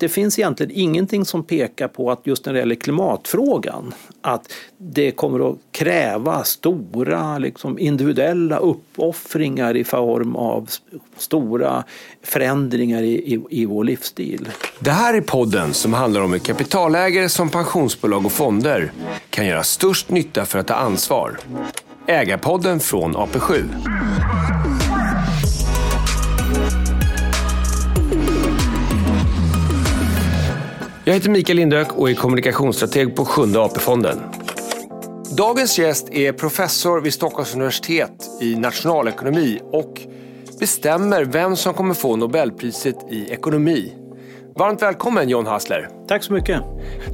Det finns egentligen ingenting som pekar på att just när det gäller klimatfrågan att det kommer att kräva stora liksom, individuella uppoffringar i form av stora förändringar i, i, i vår livsstil. Det här är podden som handlar om hur kapitalägare som pensionsbolag och fonder kan göra störst nytta för att ta ansvar. Ägarpodden från AP7. Jag heter Mikael Lindök och är kommunikationsstrateg på Sjunde AP-fonden. Dagens gäst är professor vid Stockholms universitet i nationalekonomi och bestämmer vem som kommer få Nobelpriset i ekonomi. Varmt välkommen John Hassler. Tack så mycket.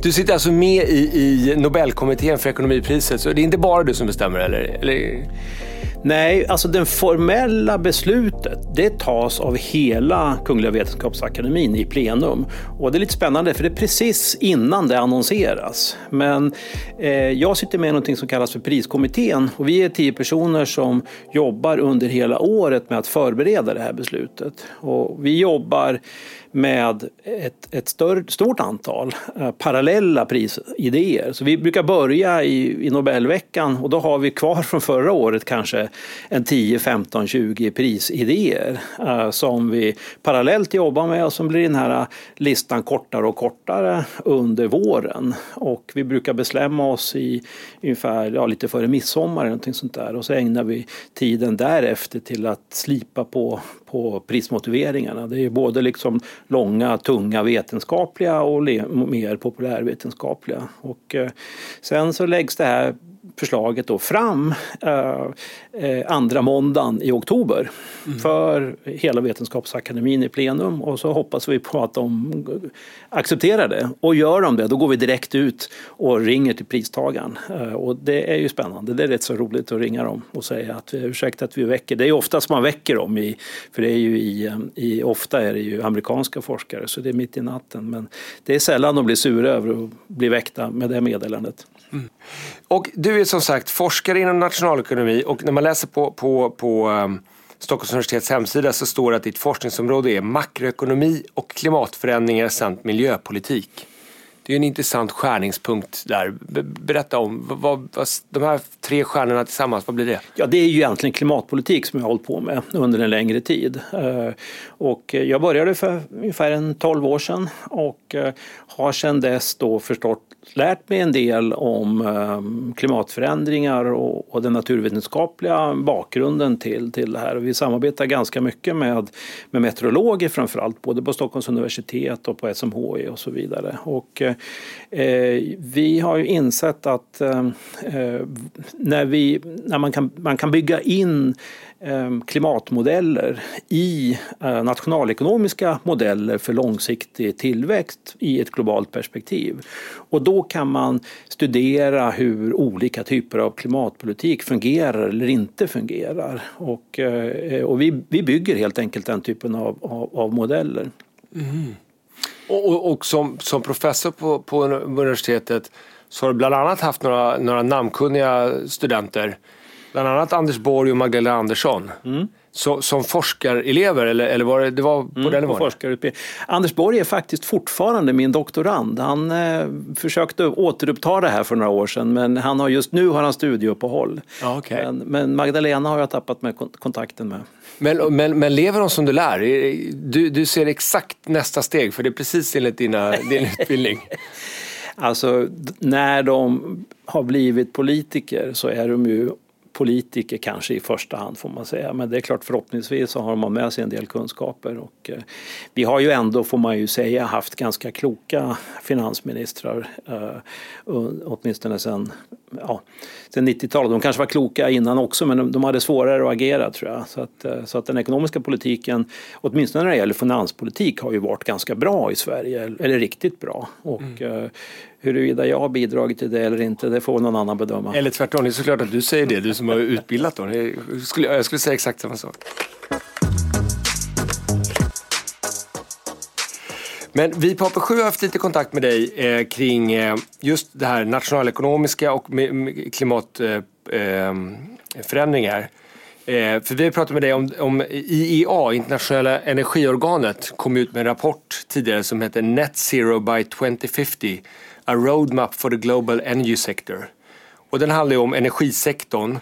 Du sitter alltså med i, i Nobelkommittén för ekonomipriset, så det är inte bara du som bestämmer eller? eller? Nej, alltså det formella beslutet det tas av hela Kungliga Vetenskapsakademin i plenum. Och det är lite spännande för det är precis innan det annonseras. Men eh, jag sitter med i något som kallas för priskommittén och vi är tio personer som jobbar under hela året med att förbereda det här beslutet. Och vi jobbar med ett, ett större, stort antal eh, parallella prisidéer. Så vi brukar börja i, i Nobelveckan och då har vi kvar från förra året kanske en 10, 15, 20 prisidéer eh, som vi parallellt jobbar med och som blir den här listan kortare och kortare under våren. Och vi brukar bestämma oss i ungefär ja, lite före midsommar eller någonting sånt där och så ägnar vi tiden därefter till att slipa på, på prismotiveringarna. Det är både liksom långa, tunga vetenskapliga och mer populärvetenskapliga. Och eh, sen så läggs det här förslaget då fram eh, eh, andra måndagen i oktober mm. för hela Vetenskapsakademin i plenum och så hoppas vi på att de accepterar det. Och gör de det, då går vi direkt ut och ringer till pristagaren. Eh, och det är ju spännande, det är rätt så roligt att ringa dem och säga att ursäkta att vi väcker, det är oftast man väcker dem i, för det är ju i, i, ofta är det ju amerikanska forskare så det är mitt i natten. Men det är sällan de blir sura över att bli väckta med det meddelandet. Mm. Och du är som sagt forskare inom nationalekonomi och när man läser på, på, på um, Stockholms universitets hemsida så står det att ditt forskningsområde är makroekonomi och klimatförändringar samt miljöpolitik. Det är en intressant skärningspunkt där. Berätta om vad, vad, de här tre stjärnorna tillsammans, vad blir det? Ja, det är ju egentligen klimatpolitik som jag har hållit på med under en längre tid. Eh, och eh, jag började för ungefär en 12 år sedan och eh, har sedan dess då förstått lärt mig en del om klimatförändringar och, och den naturvetenskapliga bakgrunden till, till det här. Och vi samarbetar ganska mycket med, med meteorologer framförallt, både på Stockholms universitet och på SMHI och så vidare. Och, eh, vi har ju insett att eh, när, vi, när man, kan, man kan bygga in ehm, klimatmodeller i eh, nationalekonomiska modeller för långsiktig tillväxt i ett globalt perspektiv. Och då kan man studera hur olika typer av klimatpolitik fungerar eller inte fungerar. Och, eh, och vi, vi bygger helt enkelt den typen av, av, av modeller. Mm. Och, och, och, som, som professor på, på universitetet så har du bland annat haft några, några namnkunniga studenter Bland annat Anders Borg och Magdalena Andersson. Mm. Så, som forskarelever eller, eller var det, det var på mm, den nivån? Anders Borg är faktiskt fortfarande min doktorand. Han eh, försökte återuppta det här för några år sedan men han har just nu har han studieuppehåll. Ja, okay. men, men, Magdalena har jag tappat med kontakten med. Men, men, men lever de som du lär? Du, du ser exakt nästa steg för det är precis enligt dina, din utbildning. Alltså när de har blivit politiker så är de ju politiker kanske i första hand får man säga. Men det är klart förhoppningsvis så har man med sig en del kunskaper. Och, eh, vi har ju ändå, får man ju säga, haft ganska kloka finansministrar. Eh, åtminstone sedan ja, sen 90-talet. De kanske var kloka innan också men de, de hade svårare att agera tror jag. Så att, eh, så att den ekonomiska politiken, åtminstone när det gäller finanspolitik, har ju varit ganska bra i Sverige. Eller riktigt bra. Och, mm. Eh, Huruvida jag har bidragit till det eller inte, det får någon annan bedöma. Eller tvärtom, det är såklart att du säger det, du som har utbildat dem. Jag skulle, jag skulle säga exakt samma sak. Men vi på AP7 har haft lite kontakt med dig eh, kring eh, just det här nationalekonomiska och klimatförändringar. Eh, Eh, för vi pratade med dig om, om IEA, internationella energiorganet, kom ut med en rapport tidigare som heter Net Zero by 2050, A Roadmap for the Global Energy Sector. Och den handlar ju om energisektorn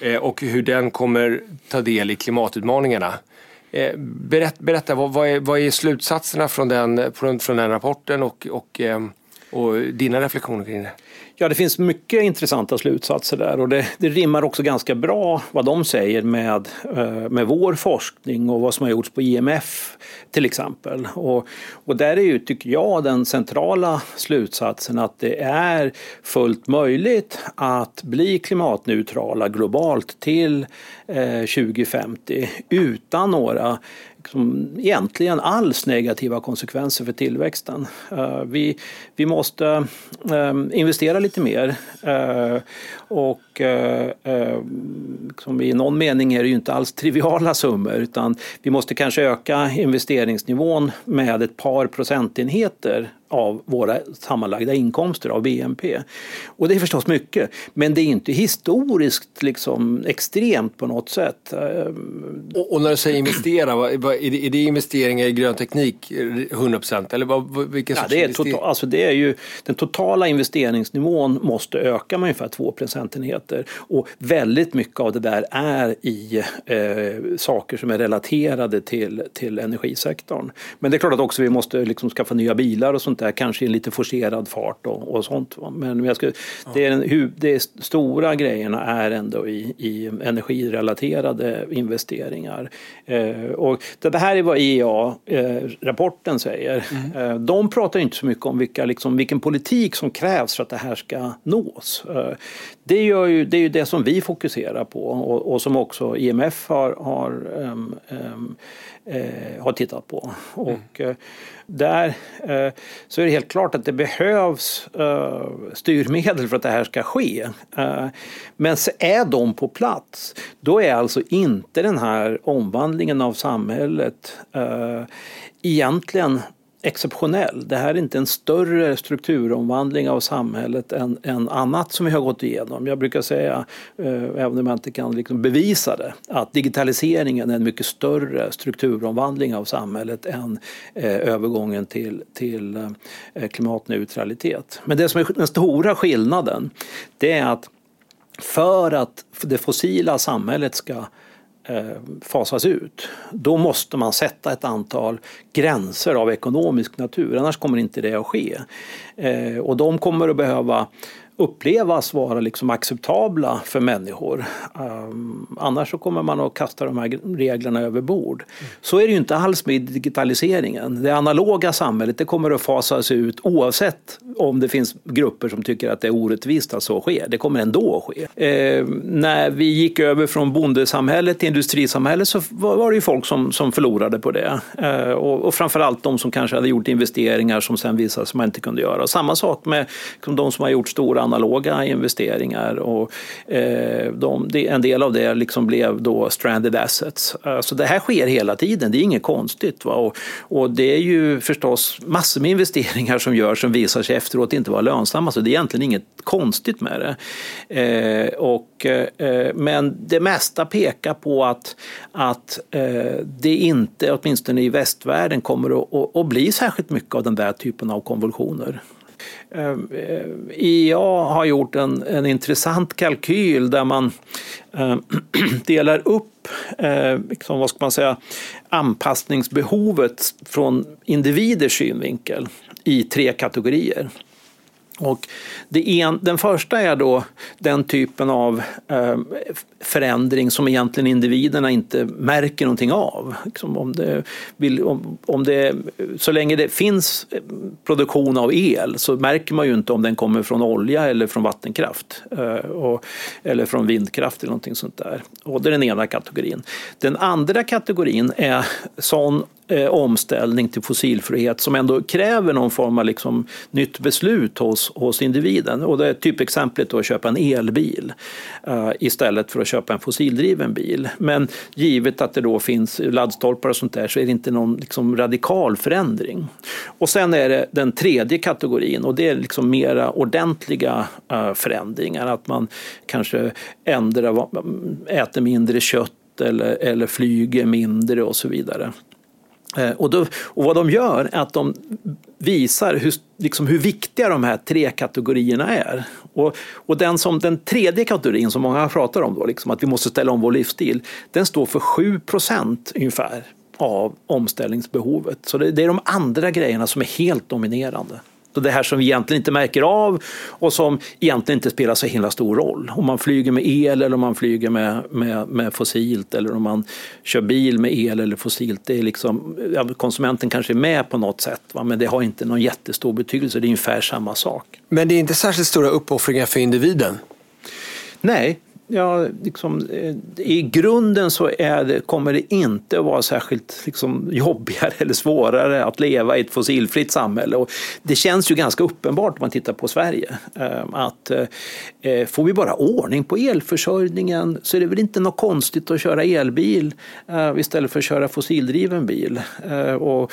eh, och hur den kommer ta del i klimatutmaningarna. Eh, berätta, berätta, vad, vad, är, vad är slutsatserna från den, från, från den rapporten och, och, eh, och dina reflektioner kring det? Ja, det finns mycket intressanta slutsatser där och det, det rimmar också ganska bra vad de säger med, eh, med vår forskning och vad som har gjorts på IMF till exempel. Och, och där är ju, tycker jag, den centrala slutsatsen att det är fullt möjligt att bli klimatneutrala globalt till eh, 2050 utan några liksom, egentligen alls negativa konsekvenser för tillväxten. Eh, vi, vi måste ehm, investera lite mer eh, och liksom, i någon mening är det ju inte alls triviala summor utan vi måste kanske öka investeringsnivån med ett par procentenheter av våra sammanlagda inkomster av BNP. Och det är förstås mycket, men det är inte historiskt liksom extremt på något sätt. Och, och när du säger investera, vad, vad, är, det, är det investeringar i grön teknik 100 procent? Eller vad, vilken ja, det är total, alltså det är ju, den totala investeringsnivån måste öka med ungefär 2 procentenheter och väldigt mycket av det där är i eh, saker som är relaterade till, till energisektorn. Men det är klart att också vi måste liksom skaffa nya bilar och sånt sånt där, kanske i en lite forcerad fart och, och sånt. Men jag skulle, det, är en, det stora grejerna är ändå i, i energirelaterade investeringar. Eh, och det här är vad IEA-rapporten eh, säger. Mm. Eh, de pratar inte så mycket om vilka, liksom, vilken politik som krävs för att det här ska nås. Det, gör ju, det är ju det som vi fokuserar på och, och som också IMF har, har um, um, eh, har tittat på. Mm. Och, eh, där eh, så är det helt klart att det behövs eh, styrmedel för att det här ska ske. Eh, men så är de på plats, då är alltså inte den här omvandlingen av samhället eh, egentligen exceptionell. Det här är inte en större strukturomvandling av samhället än, än annat som vi har gått igenom. Jag brukar säga, eh, även om jag inte kan liksom bevisa det, att digitaliseringen är en mycket större strukturomvandling av samhället än eh, övergången till, till eh, klimatneutralitet. Men det som är den stora skillnaden, det är att för att det fossila samhället ska Eh, Eh, fasas ut, då måste man sätta ett antal gränser av ekonomisk natur, annars kommer inte det att ske. Eh, och de kommer att behöva upplevas vara liksom acceptabla för människor. Um, annars så kommer man att kasta de här reglerna över bord. Mm. Så är det ju inte alls med digitaliseringen. Det analoga samhället det kommer att fasas ut oavsett om det finns grupper som tycker att det är orättvist att så sker. Det kommer ändå att ske. Eh, när vi gick över från bondesamhället till industrisamhället så var det ju folk som, som förlorade på det. Eh, och, och framförallt de som kanske hade gjort investeringar som sen visade sig man inte kunde göra. Och samma sak med liksom, de som har gjort stora analoga investeringar. Och, eh, de, en del av det liksom blev då stranded assets. Eh, så det här sker hela tiden, det är inget konstigt. Va? Och, och det är ju förstås massor med investeringar som görs som visar sig efteråt inte vara lönsamma. Så det är egentligen inget konstigt med det. Eh, och, eh, men det mesta pekar på att, att eh, det inte, åtminstone i västvärlden, kommer att, att, att bli särskilt mycket av den där typen av konvulsioner. Eh, eh, IEA har gjort en, en intressant kalkyl där man eh, delar upp liksom, vad ska man säga, anpassningsbehovet från individers synvinkel i tre kategorier. Och det en, den första är då den typen av eh, förändring som egentligen individerna inte märker någonting av. Liksom om det vill, om, om det, så länge det finns eh, produktion av el så märker man ju inte om den kommer från olja eller från vattenkraft. Eh, och, eller från vindkraft eller någonting sånt där. Och det är den ena kategorin. Den andra kategorin är sån eh, omställning till fossilfrihet som ändå kräver någon form av liksom, nytt beslut hos, hos individen. Och det är typexemplet att köpa en elbil eh, istället för att köpa en fossildriven bil. Men givet att det då finns laddstolpar och sånt där så är det inte någon liksom, radikal förändring. Och sen är det den tredje kategorin och det är liksom mera ordentliga eh, förändringar. Att man kanske ändrar, äter mindre kött eller, eller flyger mindre och så vidare. Eh, och, då, och vad de gör är att de visar hur, liksom hur viktiga de här tre kategorierna är. Och, och den, som, den tredje kategorin som många pratar om, då, liksom att vi måste ställa om vår livsstil, den står för 7 procent ungefär av omställningsbehovet. Så det, det är de andra grejerna som är helt dominerande. Så det här som vi egentligen inte märker av och som egentligen inte spelar så himla stor roll. Om man flyger med el eller om man flyger med, med, med fossilt eller om man kör bil med el eller fossilt. Det är liksom, konsumenten kanske är med på något sätt va? men det har inte någon jättestor betydelse. Det är ungefär samma sak. Men det är inte särskilt stora uppoffringar för individen? Nej, ja, liksom, eh, I grunden så det, kommer det inte att vara särskilt liksom, jobbigare eller svårare att leva i ett fossilfritt samhälle. Och det känns ju ganska uppenbart om man tittar på Sverige. Eh, att eh, får vi bara ordning på elförsörjningen så är det väl inte något konstigt att köra elbil istället för att köra fossildriven bil. Och,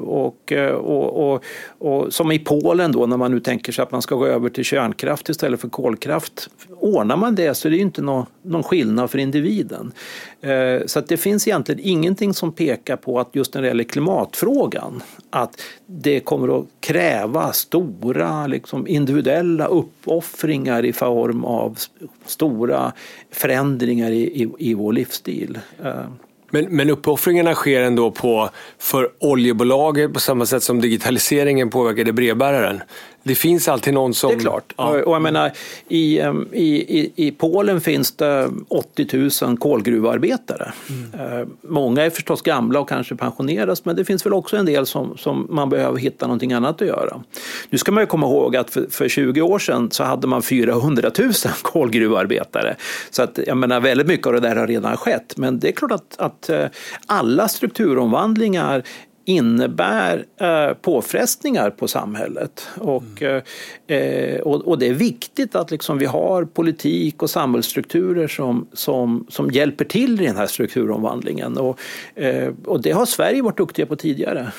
och, och, och, och som i Polen då när man nu tänker sig att man ska gå över till kärnkraft istället för kolkraft. Ordnar man det så är det ju inte någon, någon skillnad för individen. Eh, så att det finns egentligen ingenting som pekar på att just när det gäller klimatfrågan att det kommer att kräva stora liksom, individuella uppoffringar i form av stora förändringar i, i, i vår livsstil. Eh. Men, men uppoffringarna sker ändå på, för oljebolaget på samma sätt som digitaliseringen påverkade brevbäraren? Det finns alltid någon som... Det är klart. Ja. Och jag menar, i, i, i Polen finns det 80 000 kolgruvarbetare. Mm. Eh, många är förstås gamla och kanske pensioneras men det finns väl också en del som, som man behöver hitta någonting annat att göra. Nu ska man ju komma ihåg att för, för 20 år sedan så hade man 400 000 kolgruvarbetare. Så att, jag menar, väldigt mycket av det där har redan skett. Men det är klart att, att eh, alla strukturomvandlingar innebär eh, påfrestningar på samhället. Och, mm. eh, och, och, det är viktigt att liksom vi har politik och samhällsstrukturer som, som, som hjälper till i den här strukturomvandlingen. Och, eh, och det har Sverige varit duktiga på tidigare.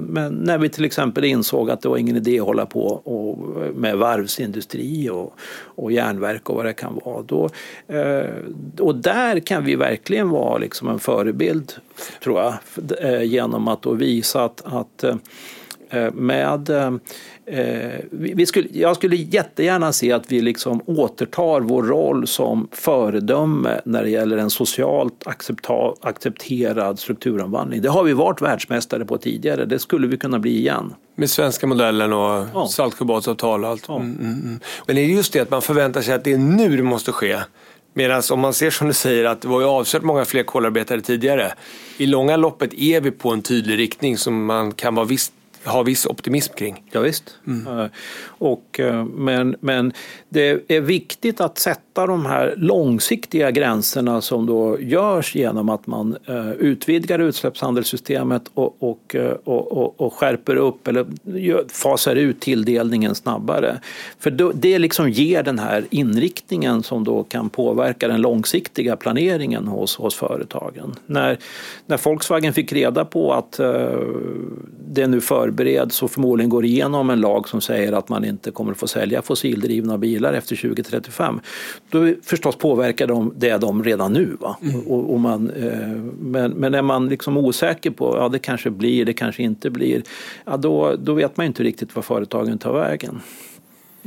Men när vi till exempel insåg att det var ingen idé att hålla på och, med varvsindustri och, och järnverk och vad det kan vara. Då, eh, och där kan vi verkligen vara liksom en förebild, tror jag, eh, genom att då visa att, att eh, eh, vi skulle, jag skulle jättegärna se att vi liksom återtar vår roll som föredöme när det gäller en socialt accepterad strukturomvandling. Det har vi varit världsmästare på tidigare, det skulle vi kunna bli igen. Med svenska modellen och ja. Saltsjöbadsavtal och allt. Ja. Mm, mm, mm. Men det är just det att man förväntar sig att det är nu det måste ske. Medan om man ser som du säger att det var ju avsevärt många fler kolarbetare tidigare. I långa loppet är vi på en tydlig riktning som man kan vara visst ha viss optimism kring. Ja, visst. Mm. Och, eh, men, men det är viktigt att sätta de här långsiktiga gränserna som då görs genom att man eh, utvidgar utsläppshandelssystemet och, och, eh, och, och skärper upp eller fasar ut tilldelningen snabbare. För det liksom ger den här inriktningen som då kan påverka den långsiktiga planeringen hos, hos företagen. När, när Volkswagen fick reda på att det nu förbereds och förmodligen går igenom en lag som säger att man inte kommer att få sälja fossildrivna bilar efter 2035. Då förstås påverkar de det de redan nu. Va? Mm. Och, och, man, eh, men, men är man liksom osäker på, ja det kanske blir, det kanske inte blir, ja, då, då vet man inte riktigt var företagen tar vägen.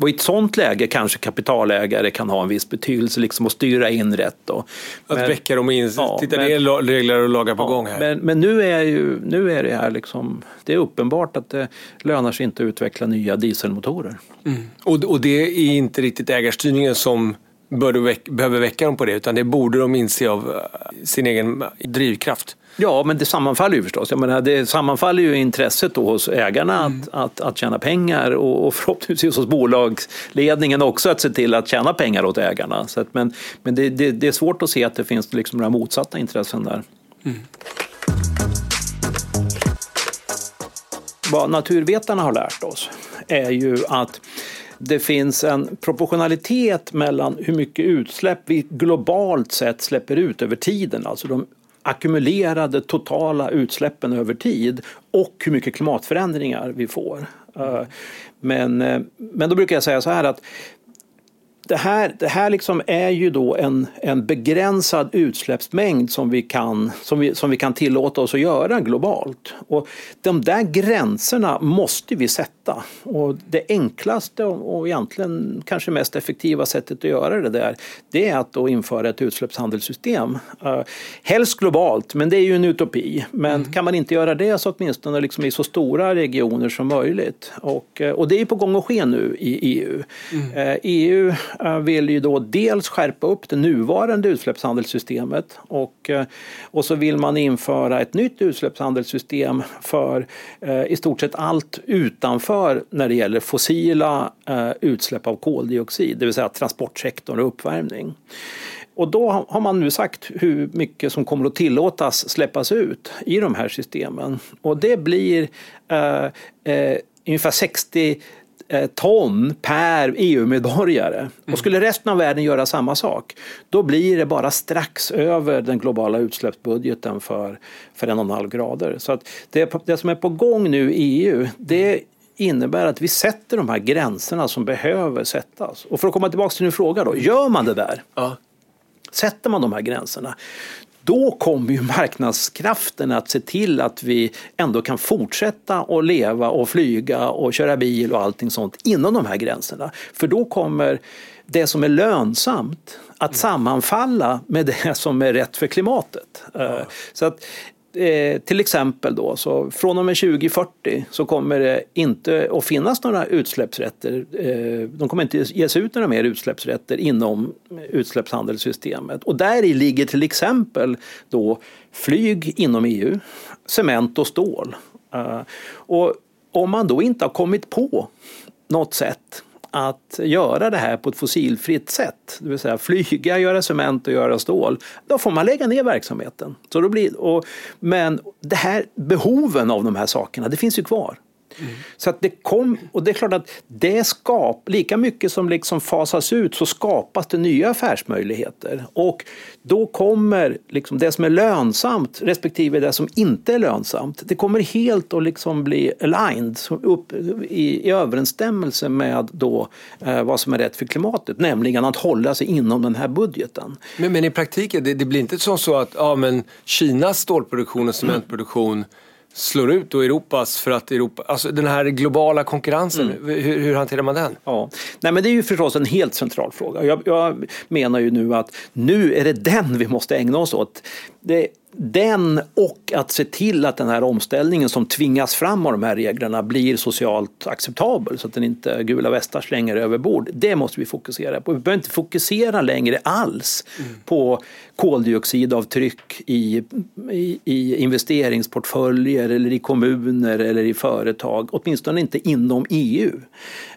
Och i ett sånt läge kanske kapitalägare kan ha en viss betydelse liksom att styra in rätt. Då. Att men, väcka dem in, ja, titta det är regler och lagar på ja, gång här. Men, men, nu, är ju, nu är det här liksom, det är uppenbart att det lönar sig inte att utveckla nya dieselmotorer. Mm. Och, och det är inte riktigt ägarstyrningen som bör väck, behöver väcka dem på det utan det borde de inse av eh, sin egen drivkraft. Ja, men det sammanfaller ju förstås. Jag menar, det sammanfaller ju intresset då hos ägarna mm. att, att, att tjäna pengar och, och förhoppningsvis hos bolagsledningen också att se till att tjäna pengar åt ägarna. Så att, men men det, det, det, är svårt att se att det finns liksom några motsatta intressen där. Mm. Vad naturvetarna har lärt oss är ju att det finns en proportionalitet mellan hur mycket utsläpp vi globalt sett släpper ut över tiden, alltså de ackumulerade totala utsläppen över tid och hur mycket klimatförändringar vi får. Eh, men, eh, men då brukar jag säga så här att det här, det här liksom är ju då en, en begränsad utsläppsmängd som vi, kan, som, vi, som vi kan tillåta oss att göra globalt. Och de där gränserna måste vi sätta. Och det enklaste och egentligen kanske mest effektiva sättet att göra det där det är att då införa ett utsläppshandelssystem. Uh, helst globalt, men det är ju en utopi. Men mm. kan man inte göra det så åtminstone liksom i så stora regioner som möjligt. Och, uh, och det är på gång att ske nu i EU. Mm. EU Eh, vill ju då dels skärpa upp det nuvarande utsläppshandelssystemet och, eh, och så vill man införa ett nytt utsläppshandelssystem för eh, i stort sett allt utanför när det gäller fossila eh, utsläpp av koldioxid, det vill säga transportsektorn och uppvärmning. Och då har man nu sagt hur mycket som kommer att tillåtas släppas ut i de här systemen. Och det blir eh, eh, ungefär 60 eh, ton per EU-medborgare. Och skulle resten av världen göra samma sak, då blir det bara strax över den globala utsläppsbudgeten för, för en och en halv grader. Så att det, det som är på gång nu i EU, det innebär att vi sätter de här gränserna som behöver sättas. Och för att komma tillbaka till din fråga då, gör man det där? Ja. Sätter man de här gränserna, då kommer ju marknadskrafterna att se till att vi ändå kan fortsätta att leva och flyga och köra bil och allting sånt inom de här gränserna. För då kommer det som är lönsamt att sammanfalla med det som är rätt för klimatet. Ja. Så att eh, till exempel då, så från och med 2040 så kommer det inte att finnas några utsläppsrätter. Eh, de kommer inte ges ut några mer utsläppsrätter inom utsläppshandelssystemet. Och där i ligger till exempel då flyg inom EU, cement och stål. Eh, och om man då inte har kommit på något sätt att göra det här på ett fossilfritt sätt, det vill säga flyga, göra cement och göra stål, då får man lägga ner verksamheten. Så då blir, och, men det här behoven av de här sakerna, det finns ju kvar. Mm. Så att det kom, och det är klart att det skap, lika mycket som liksom fasas ut så skapas det nya affärsmöjligheter. Och då kommer liksom det som är lönsamt respektive det som inte är lönsamt, det kommer helt att liksom bli aligned, upp i, i överensstämmelse med då, eh, vad som är rätt för klimatet, nämligen att hålla sig inom den här budgeten. Men, men i praktiken, det, det blir inte så, så att ja, men Kinas stålproduktion och cementproduktion mm slår ut då Europas för att Europa, alltså den här globala konkurrensen, mm. hur, hur, hanterar man den? Ja. Nej, men det är ju förstås en helt central fråga. Jag, jag menar ju nu att nu är det den vi måste ägna oss åt. Det, den och att se till att den här omställningen som tvingas fram av de här reglerna blir socialt acceptabel så att den inte gula västar slänger över bord. Det måste vi fokusera på. Vi behöver inte fokusera längre alls mm. på koldioxidavtryck i, i, i, investeringsportföljer eller i kommuner eller i företag, åtminstone inte inom EU.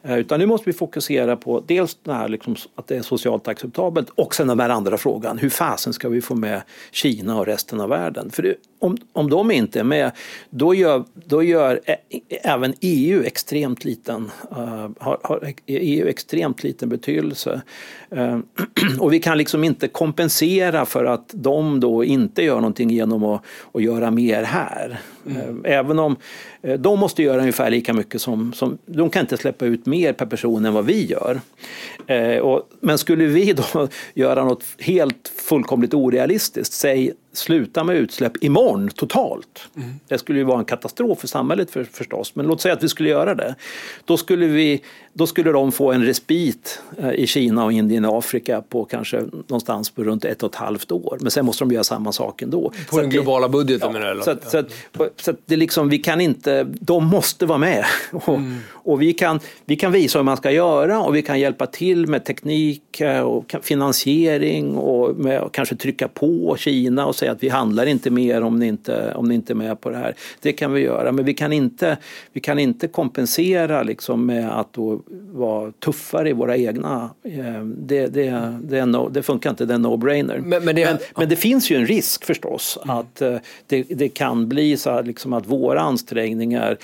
Eh, utan nu måste vi fokusera på dels det här liksom, att det är socialt acceptabelt och sen den här andra frågan, hur fasen ska vi få med Kina och resten av världen? För det, om, om de inte är med, då gör, då gör även EU extremt liten, uh, har, har EU extremt liten betydelse. Uh, och vi kan liksom inte kompensera för att de då inte gör någonting genom att, att göra mer här. Mm. Uh, även om de måste göra ungefär lika mycket som, som, de kan inte släppa ut mer per person än vad vi gör. Och, men skulle vi då göra något helt fullkomligt orealistiskt, säg sluta med utsläpp imorgon totalt. Mm. Det skulle ju vara en katastrof för samhället för, förstås, men låt säga att vi skulle göra det. Då skulle, vi, då skulle de få en respit eh, i Kina och Indien och Afrika på kanske någonstans på runt ett och ett halvt år. Men sen måste de göra samma sak ändå. På så den globala budgeten ja, menar? Så, att, så, att, så att det liksom, vi kan inte, de måste vara med. Och, mm. och vi, kan, vi kan visa hur man ska göra och vi kan hjälpa till med teknik eh, och finansiering och med, och kanske trycka på Kina och säga att vi handlar inte mer om ni inte, om ni inte är med på det här. Det kan vi göra, men vi kan inte, vi kan inte kompensera liksom med att vara tuffare i våra egna. Eh, det, det, det, no, det funkar inte, det är no-brainer. Men, men, men, men, det finns ju en risk förstås mm. att eh, det, det kan bli så liksom att våra ansträngningar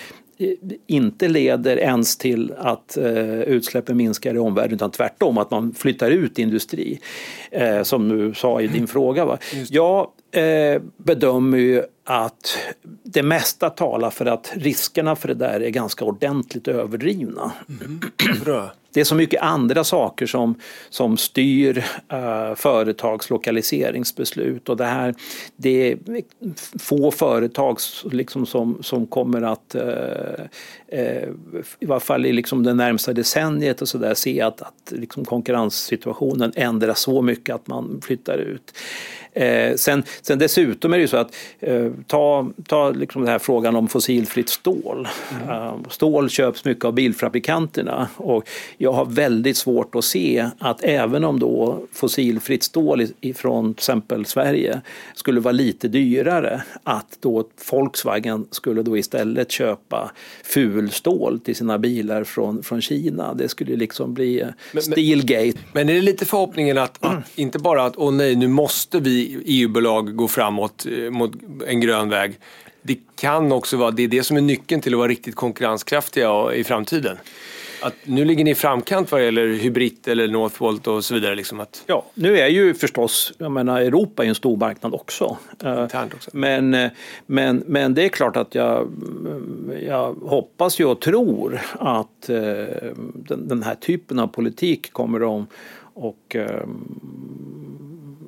inte leder ens till att eh, utsläppen minskar i omvärlden utan tvärtom att man flyttar ut industri. Eh, som du sa i din fråga. Va? Jag eh, bedömer ju att det mesta talar för att riskerna för det där är ganska ordentligt överdrivna. Mm. Det är så mycket andra saker som, som styr uh, företags lokaliseringsbeslut och det här, det är få företag liksom som, som kommer att, uh, uh, i varje fall i liksom det närmsta decenniet och så där, se att, att liksom konkurrenssituationen ändras så mycket att man flyttar ut. Eh, sen, sen dessutom är det ju så att eh, ta, ta liksom den här frågan om fossilfritt stål. Mm. Uh, stål köps mycket av bilfabrikanterna och jag har väldigt svårt att se att även om då fossilfritt stål ifrån till exempel Sverige skulle vara lite dyrare att då Volkswagen skulle då istället köpa fulstål till sina bilar från, från Kina. Det skulle liksom bli men, Steelgate. Men är det lite förhoppningen att, att mm. inte bara att åh nej nu måste vi EU-bolag går framåt eh, mot en grön väg. Det kan också vara, det är det som är nyckeln till att vara riktigt konkurrenskraftiga i framtiden. Att nu ligger ni i framkant vad gäller hybrid eller Northvolt och så vidare. Liksom att... Ja, nu är ju förstås, jag menar Europa är en stor marknad också. Eh, också. Men, eh, men, men det är klart att jag, jag hoppas ju och tror att den, den här typen av politik kommer att och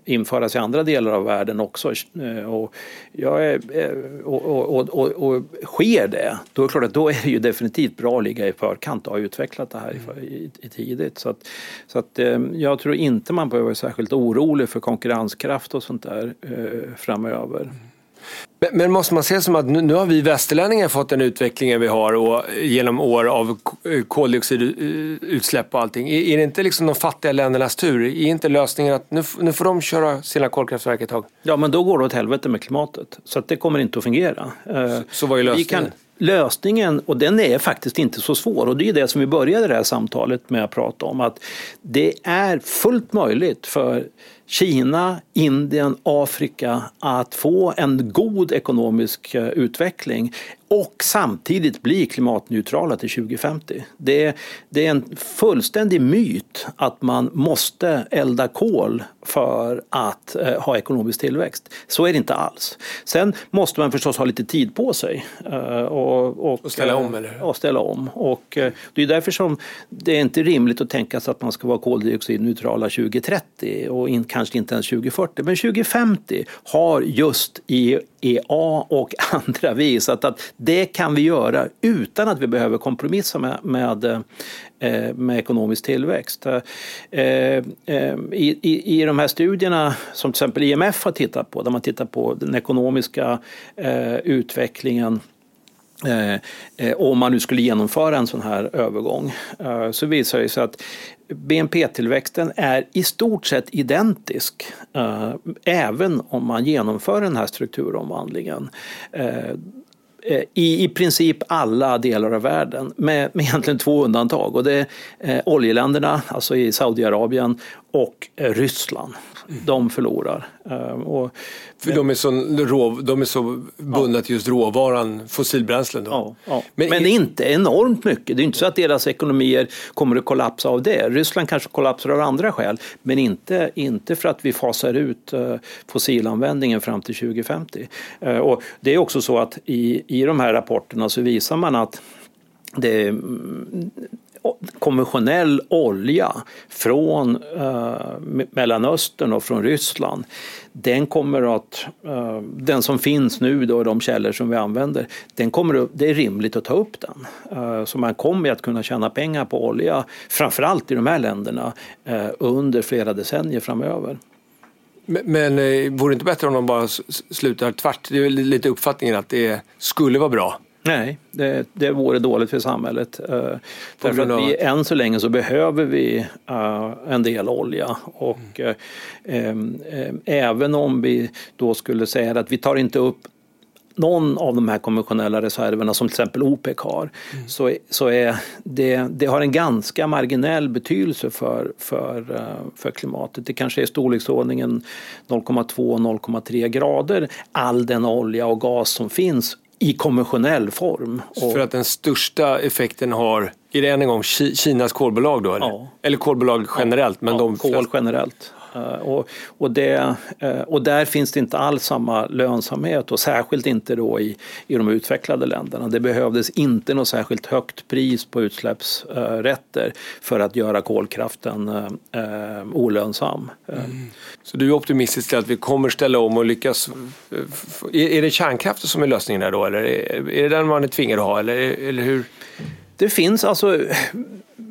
införas i andra delar av världen också. Eh, och, jag är, eh, och, och, och, och, sker det, då är det klart att då är det ju definitivt bra att ligga i förkant och ha utvecklat det här i, i, i tidigt. Så, att, så att, eh, jag tror inte man behöver vara särskilt orolig för konkurrenskraft och sånt där framöver. Men måste man se som att nu, nu har vi västerlänningar fått den utvecklingen vi har och genom år av koldioxidutsläpp och allting. Är, är det inte liksom de fattiga ländernas tur? Är inte lösningen att nu, nu får de köra sina kolkraftverk ett tag? Ja, men då går det åt helvete med klimatet. Så att det kommer inte att fungera. Så, så vad är lösningen? Lösningen, och den är faktiskt inte så svår, och det är det som vi började det här samtalet med att prata om, att det är fullt möjligt för Kina, Indien, Afrika att få en god ekonomisk eh, utveckling och samtidigt bli klimatneutrala till 2050. Det, det är en fullständig myt att man måste elda kol för att eh, ha ekonomisk tillväxt. Så är det inte alls. Sen måste man förstås ha lite tid på sig. Eh, och, och, och ställa om? Eller? Och ställa om. Och, eh, det är därför som det är inte rimligt att tänka sig att man ska vara koldioxidneutrala 2030 och in, kanske inte ens 2040. Men 2050 har just IEA och andra visat att det kan vi göra utan att vi behöver kompromissa med, med, eh, med ekonomisk tillväxt. Eh, eh, I, i, I de här studierna som till exempel IMF har tittat på, där man tittar på den ekonomiska utvecklingen Eh, eh, om man nu skulle genomföra en sån här övergång eh, så visar det sig att BNP-tillväxten är i stort sett identisk även om man genomför den här strukturomvandlingen. I, i princip alla delar av världen med, med egentligen två undantag och det är oljeländerna, alltså i Saudiarabien och Ryssland. De förlorar. Ehm, och, För de är, så rå, de är så bundna ja. till just råvaran fossilbränslen? Då. Ja, ja. Men, Men inte enormt mycket. Det är inte så att deras ekonomier kommer att kollapsa av det. Ryssland kanske kollapsar av andra skäl, men inte, inte för att vi fasar ut eh, fossilanvändningen fram till 2050. Eh, och det är också så att i, i de här rapporterna så visar man att det, konventionell olja från eh, Mellanöstern och från Ryssland, den kommer att, eh, den som finns nu då, de källor som vi använder, den kommer att, det är rimligt att ta upp den. Eh, så man kommer att kunna tjäna pengar på olja, framförallt i de här länderna, eh, under flera decennier framöver. Men, men eh, vore det inte bättre om de bara slutar tvärt? Det är lite uppfattningen att det skulle vara bra. Nej, det, det vore dåligt för samhället. Uh, därför att vi, än så länge så behöver vi uh, en del olja. Och mm. uh, även om vi då skulle säga att vi tar inte upp någon av de här konventionella reserverna som till exempel OPEC har mm. så, så är det, det har en ganska marginell betydelse för, för, för klimatet. Det kanske är storleksordningen 0,2-0,3 grader all den olja och gas som finns i konventionell form. För att den största effekten har, är det än en gång Kinas kolbolag då? Eller, ja. eller kolbolag generellt? Men ja, de kol generellt. Och, och, det, och där finns det inte alls samma lönsamhet och särskilt inte då i, i de utvecklade länderna. Det behövdes inte något särskilt högt pris på utsläppsrätter för att göra kolkraften olönsam. Mm. Så du är optimistisk till att vi kommer ställa om och lyckas? Är det kärnkraften som är lösningen där då eller är det den man är tvingad att ha eller, eller hur? Det finns alltså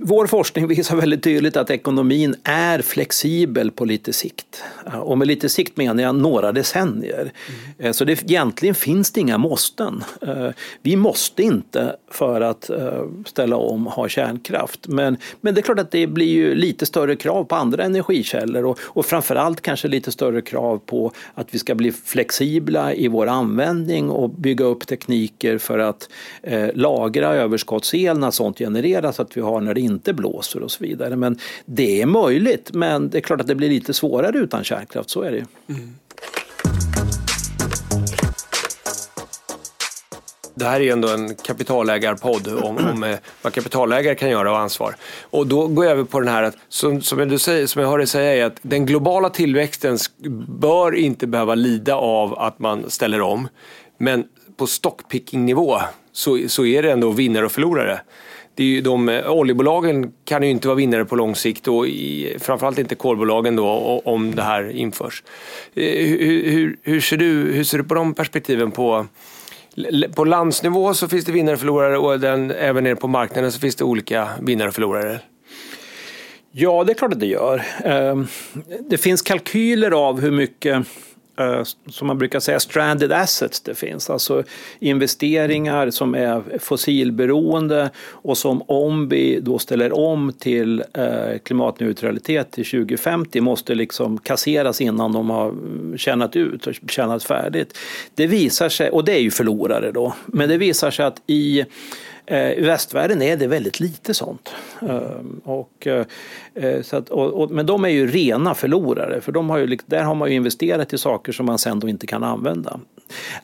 vår forskning visar väldigt tydligt att ekonomin är flexibel på lite sikt. Och med lite sikt menar jag några decennier. Mm. Så det, egentligen finns det inga måsten. Eh, vi måste inte för att eh, ställa om ha kärnkraft. Men, men det är klart att det blir ju lite större krav på andra energikällor och, och framförallt kanske lite större krav på att vi ska bli flexibla i vår användning och bygga upp tekniker för att eh, lagra överskottsel när sånt genereras, att vi har när det inte blåser och så vidare. Men det är möjligt, men det är klart att det blir lite svårare utan kärnkraft, så är det ju. Mm. Det här är ju ändå en kapitalägarpodd om, om eh, vad kapitalägare kan göra och ansvar. Och då går jag över på den här, att, som, som, du säger, som jag hör dig säga, är att den globala tillväxten bör inte behöva lida av att man ställer om. Men på stockpicking-nivå så, så är det ändå vinnare och förlorare det är ju de, eh, oljebolagen kan ju inte vara vinnare på lång sikt och i, framförallt inte kolbolagen då om det här införs. Eh, hur, hur, hur, ser du, hur ser du på de perspektiven? På, på landsnivå så finns det vinnare och förlorare och den, även nere på marknaden så finns det olika vinnare och förlorare. Ja, det är klart att det gör. Ehm, det finns kalkyler av hur mycket Eh, som man brukar säga, stranded assets det finns. Alltså investeringar som är fossilberoende och som om vi då ställer om till eh, klimatneutralitet till 2050 måste liksom kasseras innan de har tjänat ut och tjänat färdigt. Det visar sig, och det är ju förlorare då, men det visar sig att i Eh, I västvärlden är det väldigt lite sånt. Ehm, och, eh, så att, och, och, men de är ju rena förlorare för de har ju, där har man ju investerat i saker som man sen då inte kan använda.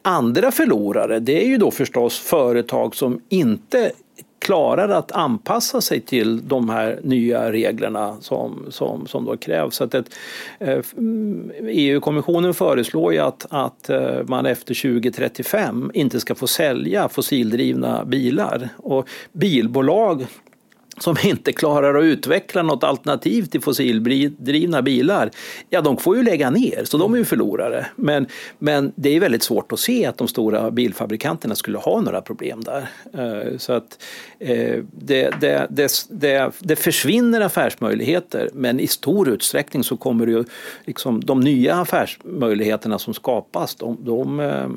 Andra förlorare det är ju då förstås företag som inte klarar att anpassa sig till de här nya reglerna som, som, som då krävs. Så att ett, eh, mm, EU-kommissionen föreslår ju att, att eh, man efter 2035 inte ska få sälja fossildrivna bilar. Och bilbolag som inte klarar att utveckla något alternativ till fossildrivna bilar, ja de får ju lägga ner, så de är ju förlorare. Men, men det är väldigt svårt att se att de stora bilfabrikanterna skulle ha några problem där. Eh, så att eh, det, det, det, det, försvinner affärsmöjligheter, men i stor utsträckning så kommer det ju liksom, de nya affärsmöjligheterna som skapas, de, de, eh,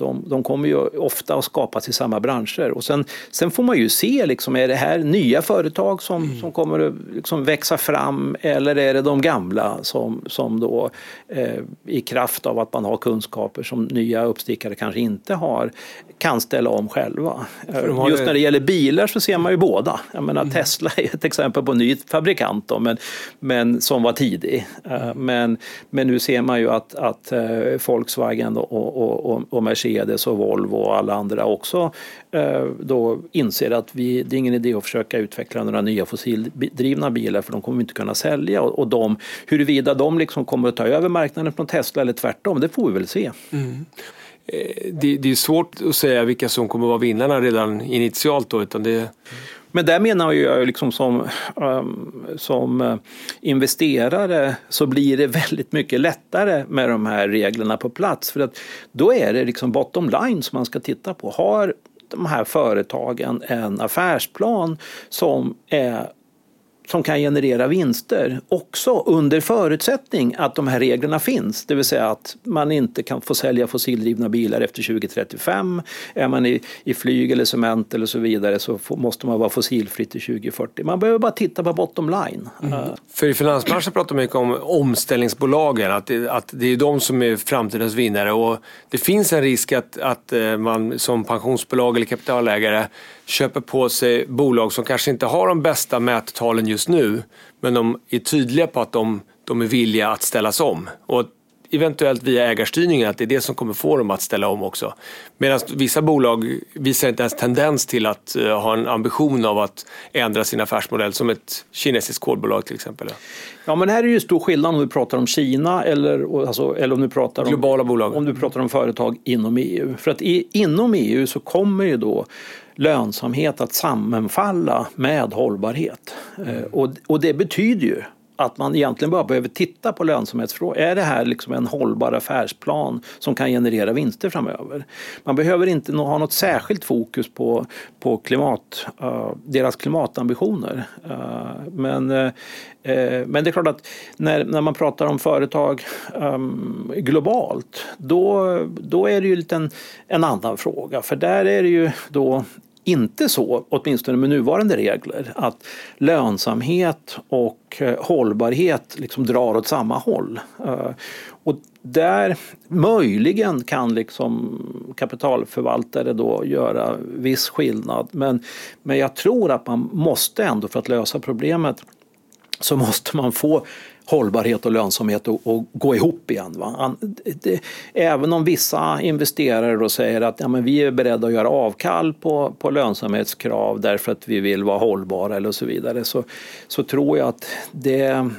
de, de kommer ju ofta att skapas i samma branscher. Och sen, sen får man ju se, liksom, är det här nya företag som, mm. som kommer att liksom växa fram eller är det de gamla som, som då eh, i kraft av att man har kunskaper som nya uppstickare kanske inte har kan ställa om själva. Just när det gäller bilar så ser man ju båda. Jag menar, mm. Tesla är ett exempel på en ny fabrikant då, men, men som var tidig. Mm. Men, men nu ser man ju att, att eh, Volkswagen och, och, och, och Mercedes och Volvo och alla andra också eh, då inser att vi, det är ingen idé att försöka utveckla några nya fossildrivna bilar för de kommer vi inte kunna sälja. Och, och de, huruvida de liksom kommer att ta över marknaden från Tesla eller tvärtom, det får vi väl se. Mm. Eh, det, det, är svårt att säga vilka som kommer att vara vinnarna redan initialt. Då, utan det... Men där menar jag liksom som, ehm, som eh, investerare så blir det väldigt mycket lättare med de här reglerna på plats. För att då är det liksom bottom line som man ska titta på. Har de här företagen en affärsplan som är som kan generera vinster också under förutsättning att de här reglerna finns. Det vill säga att man inte kan få sälja fossildrivna bilar efter 2035. Är man i, i flyg eller cement eller så vidare så får, måste man vara fossilfritt till 2040. Man behöver bara titta på bottom line. Mm. Uh. För i finansbranschen pratar man mycket om omställningsbolagen, att det, att det är de som är framtidens vinnare och det finns en risk att, att eh, man som pensionsbolag eller kapitalägare köper på sig bolag som kanske inte har de bästa mättalen just nu men de är tydliga på att de, de är villiga att ställas om. Och eventuellt via ägarstyrningen att det är det som kommer få dem att ställa om också. Medan vissa bolag visar inte ens tendens till att uh, ha en ambition av att ändra sin affärsmodell som ett kinesiskt kolbolag till exempel. Ja men här är ju stor skillnad om du pratar om Kina eller, alltså, eller om du pratar om, globala bolag. Om du pratar om företag inom EU. För att i, inom EU så kommer ju då lönsamhet att sammanfalla med hållbarhet. Mm. Och, och det betyder ju att man egentligen bara behöver titta på lönsamhetsfrågan. Är det här liksom en hållbar affärsplan som kan generera vinster framöver? Man behöver inte ha något särskilt fokus på, på klimat, uh, deras klimatambitioner. Uh, men, uh, men det är klart att när, när man pratar om företag um, globalt då, då är det ju lite en, en annan fråga. För där är det ju då inte så, åtminstone med nuvarande regler, att lönsamhet och eh, hållbarhet liksom drar åt samma håll. Eh, och där möjligen kan liksom kapitalförvaltare då göra viss skillnad men, men jag tror att man måste ändå för att lösa problemet så måste man få hållbarhet och lönsamhet att gå ihop igen. Va? Det, även om vissa investerare då säger att ja, men vi är beredda att göra avkall på, på lönsamhetskrav därför att vi vill vara hållbara eller så vidare så, så tror jag att det,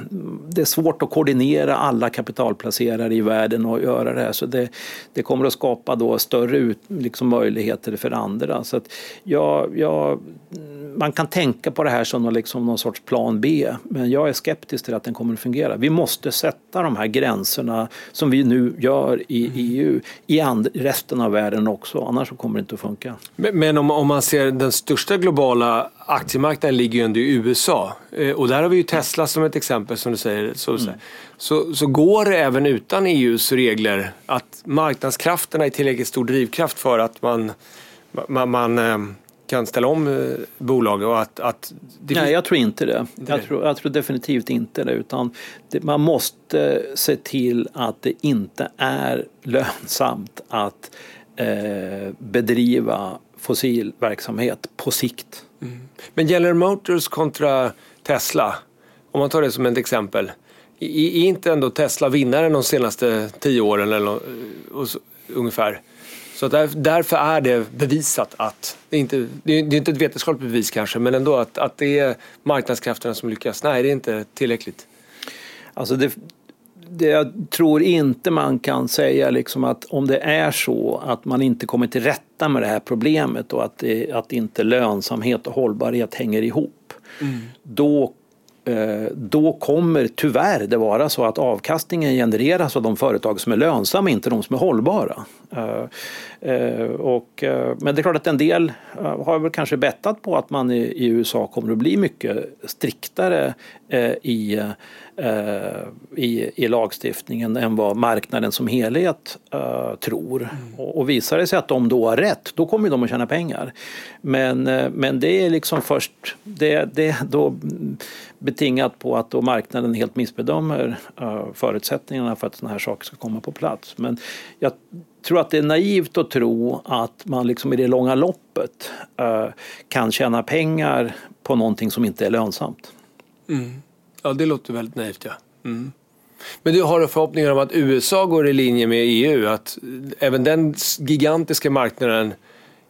det är svårt att koordinera alla kapitalplacerare i världen och göra det här. Så det, det kommer att skapa då större ut, liksom möjligheter för andra. Så att jag, jag man kan tänka på det här som någon, liksom någon sorts plan B, men jag är skeptisk till att den kommer att fungera. Vi måste sätta de här gränserna som vi nu gör i EU i resten av världen också, annars kommer det inte att funka. Men, men om, om, man ser den största globala aktiemarknaden ligger ju ändå i USA eh, och där har vi ju Tesla som ett exempel som du säger. Så, mm. så, så går det även utan EUs regler att marknadskrafterna är tillräckligt stor drivkraft för att man, man, man eh, kan ställa om eh, bolag? Och att, att det Nej, jag tror inte det. Inte jag, tror, jag, tror, definitivt inte det. Utan det, man måste se till att det inte är lönsamt att eh, bedriva fossil verksamhet på sikt. Mm. Men General Motors kontra Tesla, om man tar det som ett exempel. Är inte ändå Tesla vinnaren de senaste tio åren eller, och, och, ungefär? Så där, därför är det bevisat att, det är, inte, det är inte ett vetenskapligt bevis kanske, men ändå att, att det är marknadskrafterna som lyckas. Nej, det är inte tillräckligt. Alltså det, det, jag tror inte man kan säga liksom att om det är så att man inte kommer till rätta med det här problemet och att, det, att inte lönsamhet och hållbarhet hänger ihop. Mm. Då då kommer tyvärr det vara så att avkastningen genereras av de företag som är lönsamma, inte de som är hållbara. Eh, eh, och, men det är klart att en del har väl kanske bettat på att man i USA kommer att bli mycket striktare i, i, i lagstiftningen än vad marknaden som helhet tror. Mm. Och visar det sig att de då har rätt, då kommer de att tjäna pengar. Men, men det är liksom först, det, det, då betingat på att då marknaden helt missbedömer uh, förutsättningarna för att sådana här saker ska komma på plats. Men jag tror att det är naivt att tro att man liksom i det långa loppet uh, kan tjäna pengar på någonting som inte är lönsamt. Mm. Ja, det låter väldigt naivt. Ja. Mm. Men du har förhoppningar om att USA går i linje med EU? Att även den gigantiska marknaden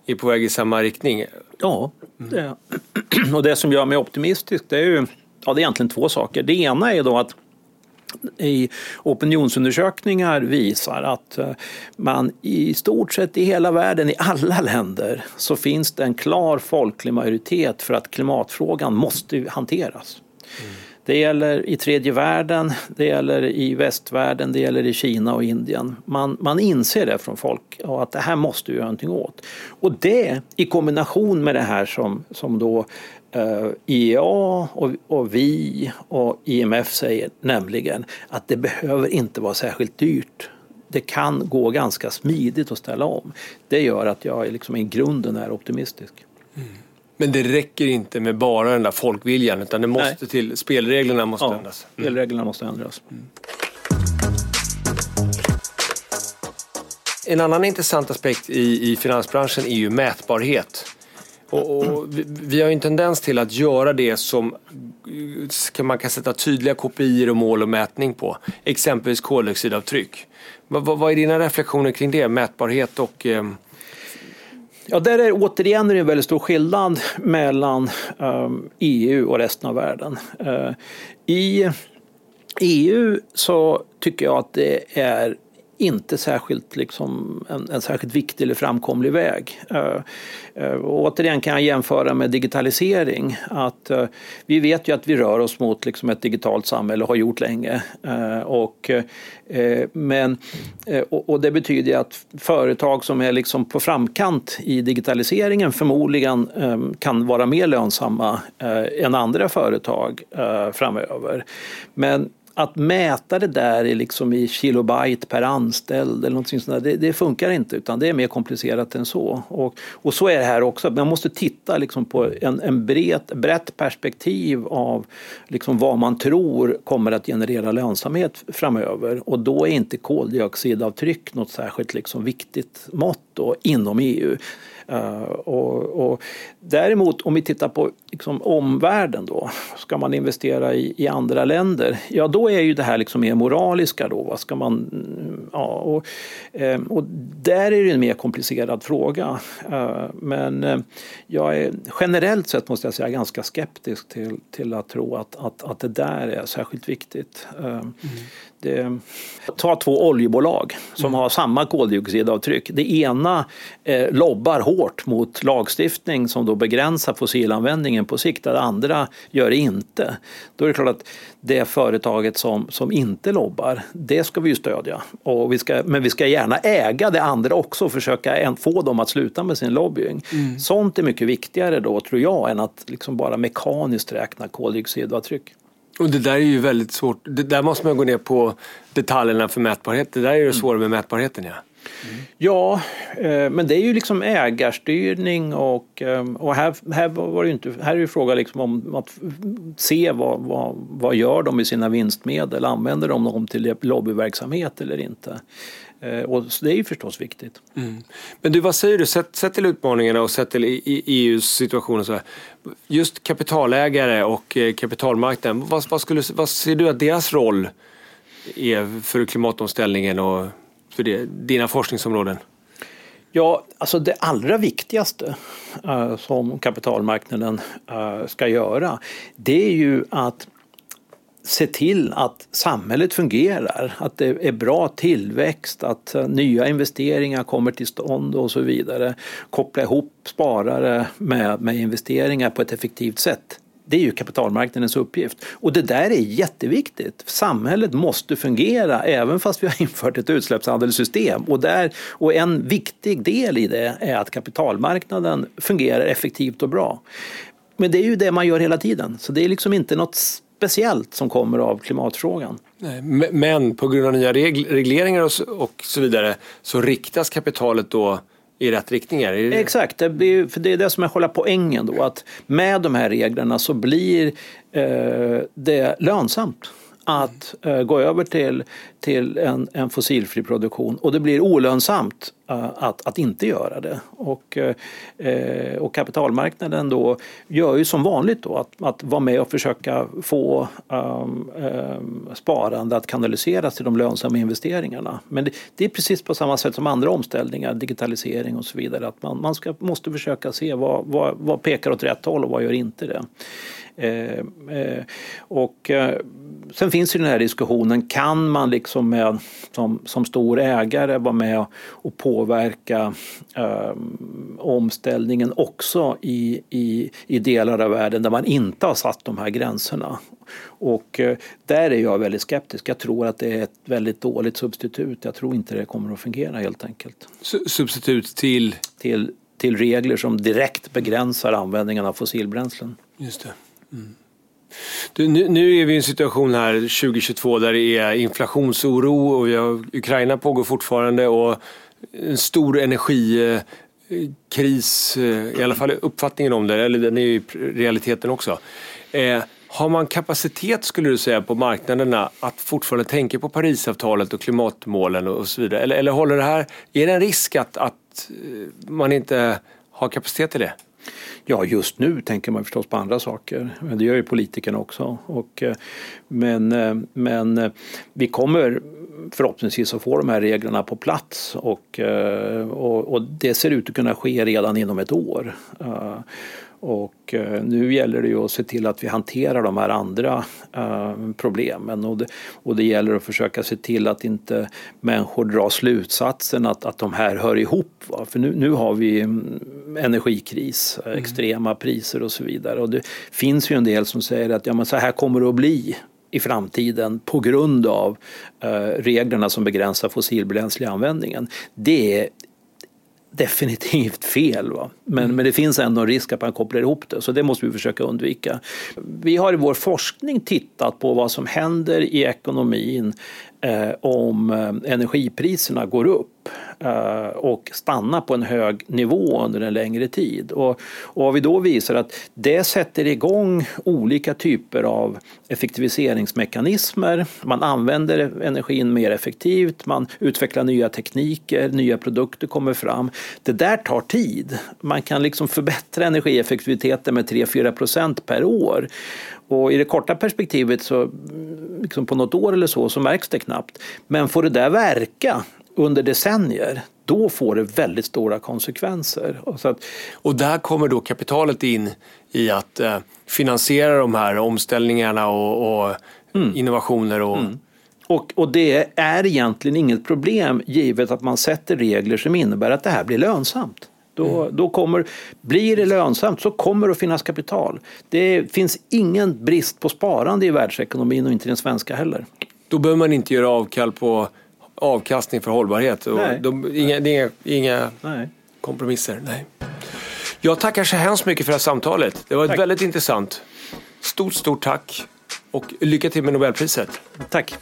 är på väg i samma riktning? Ja, det. och det som gör mig optimistisk det är ju ja, det är egentligen två saker. Det ena är då att i opinionsundersökningar visar att eh, man i stort sett i hela världen, i alla länder, så finns det en klar folklig majoritet för att klimatfrågan måste hanteras. Mm. Det gäller i tredje världen, det gäller i västvärlden, det gäller i Kina och Indien. Man, man inser det från folk och att det här måste vi göra någonting åt. Och det i kombination med det här som, som då IEA och, och vi och IMF säger, nämligen att det behöver inte vara särskilt dyrt det kan gå ganska smidigt att ställa om. Det gör att jag liksom i grunden är optimistisk. Mm. Men det räcker inte med bara den där folkviljan utan det måste Nej. till, spelreglerna måste ja, ändras. Mm. Spelreglerna måste ändras. Mm. En annan intressant aspekt i, i finansbranschen är ju mätbarhet. Och, och vi, vi, har ju en tendens till att göra det som eh, kan man kan sätta tydliga kopior och mål och mätning på. Exempelvis koldioxidavtryck. Vad, vad, vad är dina reflektioner kring det? Mätbarhet och eh... Ja, där är återigen en väldigt stor skillnad mellan ehm, um, EU och resten av världen. Uh, I EU så tycker jag att det är inte särskilt liksom en, en särskilt viktig eller framkomlig väg. Uh, återigen kan jag jämföra med digitalisering. Att, eh, vi vet ju att vi rör oss mot liksom ett digitalt samhälle och har gjort länge. och, men, och, och, det betyder att företag som är liksom på framkant i digitaliseringen förmodligen ehm, kan vara mer lönsamma än andra företag framöver. Men att mäta det där i, liksom i kilobyte per anställd eller någonting sånt där, det, det, funkar inte utan det är mer komplicerat än så. Och, och så är det här också, man måste titta liksom på en, en bret, brett perspektiv av liksom vad man tror kommer att generera lönsamhet framöver och då är inte koldioxidavtryck något särskilt liksom viktigt mått då, inom EU. Uh, eh, och, och, däremot om vi tittar på liksom, omvärlden då, ska man investera i, i, andra länder? Ja, då är ju det här liksom mer moraliska då. Vad ska man, ja, och, uh, och där är det en mer komplicerad fråga. Uh, men jag är generellt sett måste jag säga ganska skeptisk till, till att tro att, att, att det där är särskilt viktigt. Mm. Det, ta två oljebolag som mm. har samma koldioxidavtryck. Det ena eh, lobbar hårt mot lagstiftning som då begränsar fossilanvändningen på sikt. Det andra gör det inte. Då är det klart att det företaget som, som inte lobbar, det ska vi ju stödja. Och vi ska, men vi ska gärna äga det andra också och försöka få dem att sluta med sin lobbying. Mm. Sånt är mycket viktigare då tror jag än att liksom bara mekaniskt räkna koldioxidavtryck. Och det där är ju väldigt svårt. Det där måste man gå ner på detaljerna för mätbarhet. Det där är det mm. svåra med mätbarheten. Ja. Mm. Ja, eh, men det är ju liksom ägarstyrning och, ehm, och här, här, var det inte, här är det fråga liksom om att se vad, vad, vad gör de med sina vinstmedel. Använder de dem till lobbyverksamhet eller inte? Eh, och det är ju förstås viktigt. Mm. Men du, vad säger du, sett, sett till utmaningarna och sett till EUs situation och så här. Just kapitalägare och eh, kapitalmarknaden, vad, vad, skulle, vad ser du att deras roll är för klimatomställningen och för det, dina forskningsområden? Ja, alltså det allra viktigaste eh, som kapitalmarknaden eh, ska göra det är ju att se till att samhället fungerar, att det är bra tillväxt, att eh, nya investeringar kommer till stånd och så vidare. Koppla ihop sparare med, med investeringar på ett effektivt sätt. Det är ju kapitalmarknadens uppgift. Och det där är jätteviktigt. Samhället måste fungera även fast vi har infört ett utsläppshandelssystem. Och, där, och en viktig del i det är att kapitalmarknaden fungerar effektivt och bra. Men det är ju det man gör hela tiden. Så det är liksom inte något speciellt som kommer av klimatfrågan. Men på grund av nya regleringar och så vidare så riktas kapitalet då i rätt riktningar? Det... Exakt, det, blir, för det är det som är själva poängen då att med de här reglerna så blir eh, det lönsamt att eh, gå över till, till en, en fossilfri produktion och det blir olönsamt eh, att, att inte göra det. Och, eh, eh, och kapitalmarknaden då gör ju som vanligt då att, att vara med och försöka få um, um, sparande att kanaliseras till de lönsamma investeringarna. Men det, det, är precis på samma sätt som andra omställningar, digitalisering och så vidare, att man, man ska, måste försöka se vad, vad, vad pekar åt rätt håll och vad gör inte det. Eh, eh, och eh, sen finns ju den här diskussionen, kan man liksom med, som, som stor ägare vara med och påverka eh, omställningen också i, i, i delar av världen där man inte har satt de här gränserna? Och eh, där är jag väldigt skeptisk. Jag tror att det är ett väldigt dåligt substitut. Jag tror inte det kommer att fungera helt enkelt. Substitut till? Till, till regler som direkt begränsar användningen av fossilbränslen. Just det. Mm. Du, nu, nu, är vi i en situation här 2022 där det är inflationsoro och vi har, Ukraina pågår fortfarande och en stor energikris, eh, eh, i alla fall uppfattningen om det, eller den är ju realiteten också. Eh, har man kapacitet skulle du säga på marknaderna att fortfarande tänka på Parisavtalet och klimatmålen och så vidare? Eller, eller håller det här, är det en risk att, att eh, man inte har kapacitet till det? Ja, just nu tänker man förstås på andra saker. men Det gör ju politikerna också. Och, eh, men, eh, men eh, vi kommer förhoppningsvis att få de här reglerna på plats och, och, och det ser ut att kunna ske redan inom ett år. Och eh, nu gäller det ju att se till att vi hanterar de här andra eh, problemen och det, och det gäller att försöka se till att inte människor drar slutsatsen att, att de här hör ihop. Va? För nu, nu har vi mm, energikris, mm. extrema priser och så vidare och det finns ju en del som säger att ja, men så här kommer det att bli i framtiden på grund av eh, reglerna som begränsar fossilbränsleanvändningen. Det är definitivt fel. Va? Men, mm. men det finns ändå en risk att man kopplar ihop det, så det måste vi försöka undvika. Vi har i vår forskning tittat på vad som händer i ekonomin eh, om eh, energipriserna går upp Eh, och stanna på en hög nivå under en längre tid. Och, och vad vi då visar att det sätter igång olika typer av effektiviseringsmekanismer. Man använder energin mer effektivt, man utvecklar nya tekniker, nya produkter kommer fram. Det där tar tid. Man kan liksom förbättra energieffektiviteten med 3-4 procent per år. Och i det korta perspektivet, så, liksom på något år eller så, så märks det knappt. Men får det där verka under decennier, då får det väldigt stora konsekvenser. Och, så att, och där kommer då kapitalet in i att eh, finansiera de här omställningarna och, och mm. innovationer. Och... Mm. Och, och, det är egentligen inget problem givet att man sätter regler som innebär att det här blir lönsamt. Då, mm. då kommer, blir det lönsamt så kommer det att finnas kapital. Det finns ingen brist på sparande i världsekonomin och inte den svenska heller. Då behöver man inte göra avkall på avkastning för hållbarhet. Nej. De, inga, inga, inga Nej. kompromisser. Nej. Jag tackar så hemskt mycket för det här samtalet. Det var tack. väldigt intressant. Stort, stort tack och lycka till med Nobelpriset. Tack.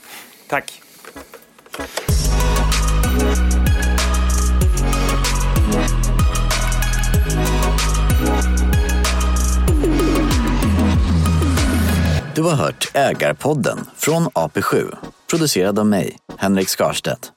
Tack. Du har hört Ägarpodden från AP7, producerad av mig, Henrik Skarstedt.